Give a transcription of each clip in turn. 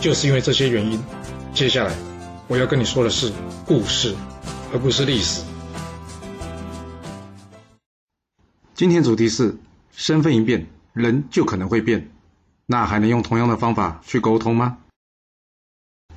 就是因为这些原因，接下来我要跟你说的是故事，而不是历史。今天主题是身份一变，人就可能会变，那还能用同样的方法去沟通吗？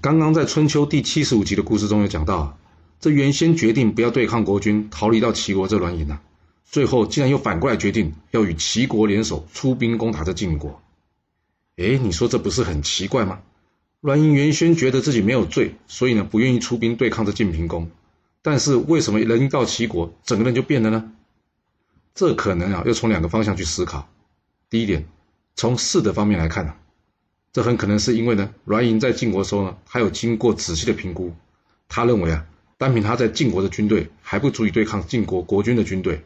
刚刚在春秋第七十五集的故事中有讲到，这原先决定不要对抗国君，逃离到齐国这乱营啊，最后竟然又反过来决定要与齐国联手出兵攻打这晋国。哎，你说这不是很奇怪吗？栾盈原先觉得自己没有罪，所以呢不愿意出兵对抗这晋平公。但是为什么人一到齐国，整个人就变了呢？这可能啊要从两个方向去思考。第一点，从事的方面来看啊，这很可能是因为呢栾盈在晋国时候呢，他有经过仔细的评估，他认为啊单凭他在晋国的军队还不足以对抗晋国国君的军队，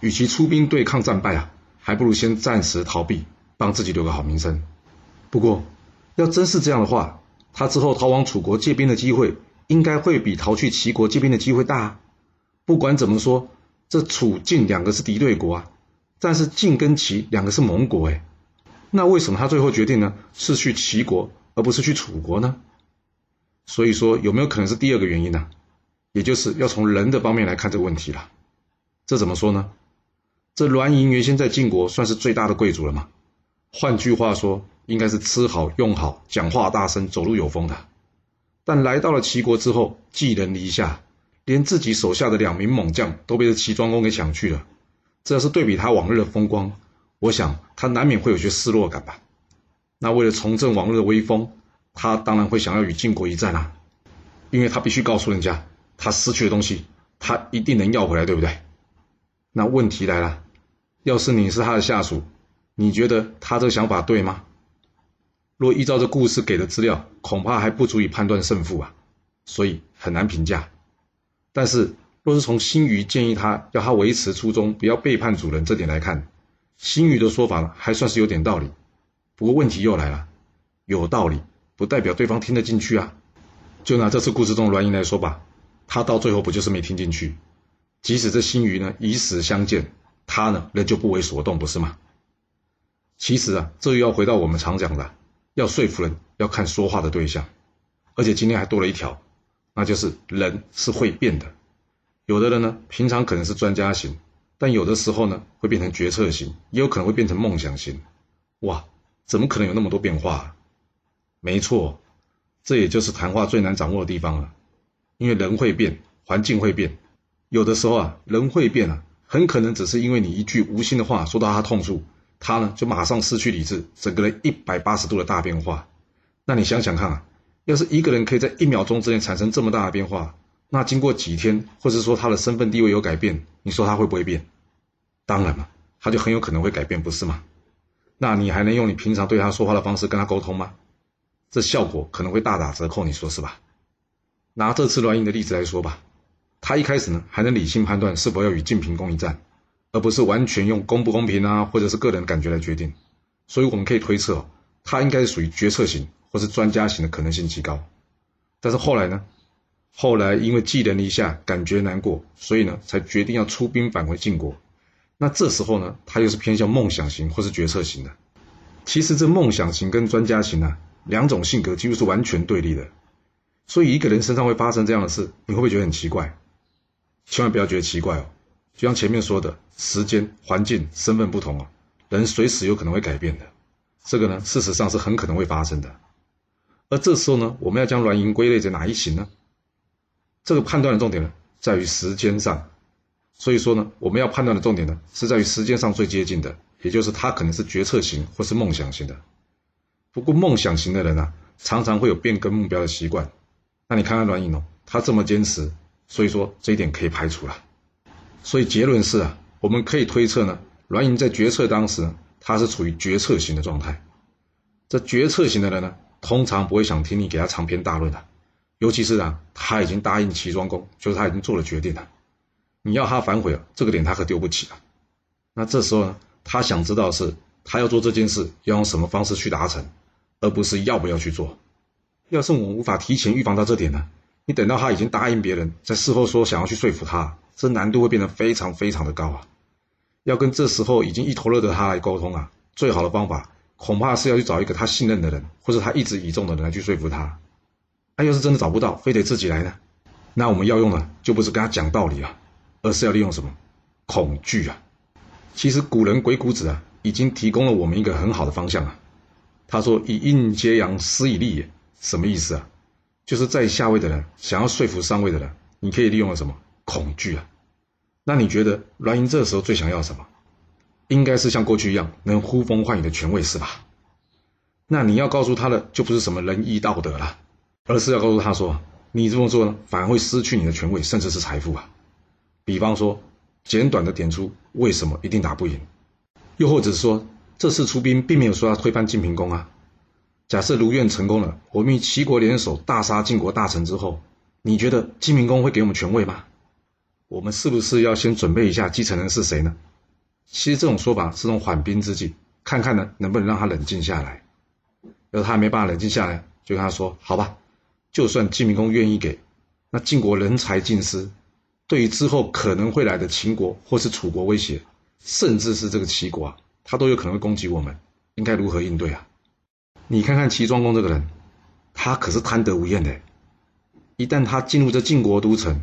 与其出兵对抗战败啊，还不如先暂时逃避，帮自己留个好名声。不过。要真是这样的话，他之后逃往楚国借兵的机会，应该会比逃去齐国借兵的机会大。不管怎么说，这楚晋两个是敌对国啊，但是晋跟齐两个是盟国哎，那为什么他最后决定呢是去齐国而不是去楚国呢？所以说有没有可能是第二个原因呢？也就是要从人的方面来看这个问题了。这怎么说呢？这栾盈原先在晋国算是最大的贵族了嘛，换句话说。应该是吃好用好，讲话大声，走路有风的。但来到了齐国之后，寄人篱下，连自己手下的两名猛将都被这齐庄公给抢去了。这要是对比他往日的风光，我想他难免会有些失落感吧。那为了重振往日的威风，他当然会想要与晋国一战啊，因为他必须告诉人家，他失去的东西，他一定能要回来，对不对？那问题来了，要是你是他的下属，你觉得他这个想法对吗？若依照这故事给的资料，恐怕还不足以判断胜负啊，所以很难评价。但是，若是从新余建议他要他维持初衷，不要背叛主人这点来看，新余的说法呢还算是有点道理。不过问题又来了，有道理不代表对方听得进去啊。就拿这次故事中的栾盈来说吧，他到最后不就是没听进去？即使这新余呢以死相见，他呢仍旧不为所动，不是吗？其实啊，这又要回到我们常讲的。要说服人，要看说话的对象，而且今天还多了一条，那就是人是会变的。有的人呢，平常可能是专家型，但有的时候呢，会变成决策型，也有可能会变成梦想型。哇，怎么可能有那么多变化？没错，这也就是谈话最难掌握的地方了。因为人会变，环境会变，有的时候啊，人会变啊，很可能只是因为你一句无心的话说到他痛处。他呢，就马上失去理智，整个人一百八十度的大变化。那你想想看啊，要是一个人可以在一秒钟之内产生这么大的变化，那经过几天，或者说他的身份地位有改变，你说他会不会变？当然了，他就很有可能会改变，不是吗？那你还能用你平常对他说话的方式跟他沟通吗？这效果可能会大打折扣，你说是吧？拿这次栾盈的例子来说吧，他一开始呢，还能理性判断是否要与晋平公一战。而不是完全用公不公平啊，或者是个人感觉来决定，所以我们可以推测，他应该是属于决策型或是专家型的可能性极高。但是后来呢？后来因为寄人篱下，感觉难过，所以呢才决定要出兵返回晋国。那这时候呢，他又是偏向梦想型或是决策型的。其实这梦想型跟专家型啊，两种性格几乎是完全对立的。所以一个人身上会发生这样的事，你会不会觉得很奇怪？千万不要觉得奇怪哦。就像前面说的，时间、环境、身份不同啊，人随时有可能会改变的。这个呢，事实上是很可能会发生的。而这时候呢，我们要将软银归类在哪一型呢？这个判断的重点呢，在于时间上。所以说呢，我们要判断的重点呢，是在于时间上最接近的，也就是他可能是决策型或是梦想型的。不过梦想型的人啊，常常会有变更目标的习惯。那你看看栾盈哦，他这么坚持，所以说这一点可以排除了。所以结论是啊，我们可以推测呢，栾盈在决策当时，他是处于决策型的状态。这决策型的人呢，通常不会想听你给他长篇大论的，尤其是啊，他已经答应齐庄公，就是他已经做了决定了，你要他反悔啊，这个脸他可丢不起啊。那这时候呢，他想知道的是，他要做这件事要用什么方式去达成，而不是要不要去做。要是我们无法提前预防到这点呢，你等到他已经答应别人，在事后说想要去说服他，这难度会变得非常非常的高啊。要跟这时候已经一头热的他来沟通啊，最好的方法恐怕是要去找一个他信任的人，或者他一直倚重的人来去说服他。他要是真的找不到，非得自己来呢，那我们要用的就不是跟他讲道理啊，而是要利用什么恐惧啊。其实古人鬼谷子啊，已经提供了我们一个很好的方向啊。他说：“以阴揭阳，施以利也。”什么意思啊？就是在下位的人想要说服上位的人，你可以利用了什么恐惧啊？那你觉得栾盈这时候最想要什么？应该是像过去一样能呼风唤雨的权位是吧？那你要告诉他的就不是什么仁义道德了，而是要告诉他说，你这么做呢，反而会失去你的权位，甚至是财富啊。比方说，简短的点出为什么一定打不赢，又或者说，这次出兵并没有说要推翻晋平公啊。假设如愿成功了，我们与齐国联手大杀晋国大臣之后，你觉得晋平公会给我们权位吗？我们是不是要先准备一下继承人是谁呢？其实这种说法是种缓兵之计，看看呢能不能让他冷静下来。要是他没办法冷静下来，就跟他说：“好吧，就算晋明公愿意给，那晋国人才尽失，对于之后可能会来的秦国或是楚国威胁，甚至是这个齐国啊，他都有可能会攻击我们，应该如何应对啊？”你看看齐庄公这个人，他可是贪得无厌的。一旦他进入这晋国都城，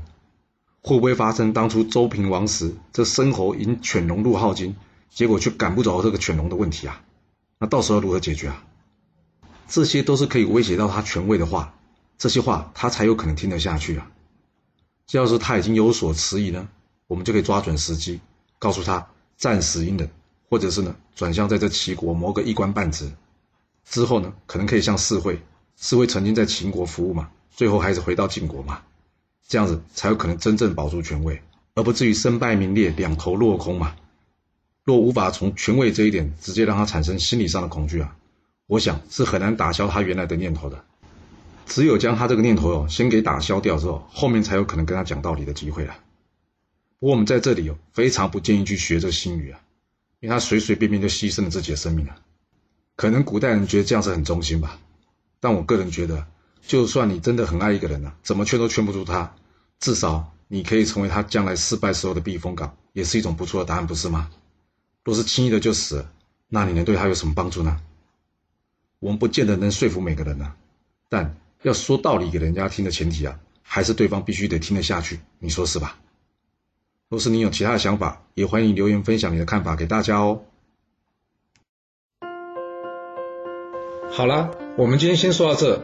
会不会发生当初周平王时这申侯引犬戎入镐京，结果却赶不走这个犬戎的问题啊？那到时候如何解决啊？这些都是可以威胁到他权位的话，这些话他才有可能听得下去啊。要是他已经有所迟疑呢，我们就可以抓准时机，告诉他暂时隐忍，或者是呢转向在这齐国谋个一官半职。之后呢，可能可以向世会，世会曾经在秦国服务嘛，最后还是回到晋国嘛，这样子才有可能真正保住权位，而不至于身败名裂、两头落空嘛。若无法从权位这一点直接让他产生心理上的恐惧啊，我想是很难打消他原来的念头的。只有将他这个念头哦先给打消掉之后，后面才有可能跟他讲道理的机会了。不过我们在这里哦，非常不建议去学这个新语啊，因为他随随便便就牺牲了自己的生命了。可能古代人觉得这样子很忠心吧，但我个人觉得，就算你真的很爱一个人呢，怎么劝都劝不住他，至少你可以成为他将来失败时候的避风港，也是一种不错的答案，不是吗？若是轻易的就死，那你能对他有什么帮助呢？我们不见得能说服每个人呢，但要说道理给人家听的前提啊，还是对方必须得听得下去，你说是吧？若是你有其他的想法，也欢迎留言分享你的看法给大家哦。好了，我们今天先说到这。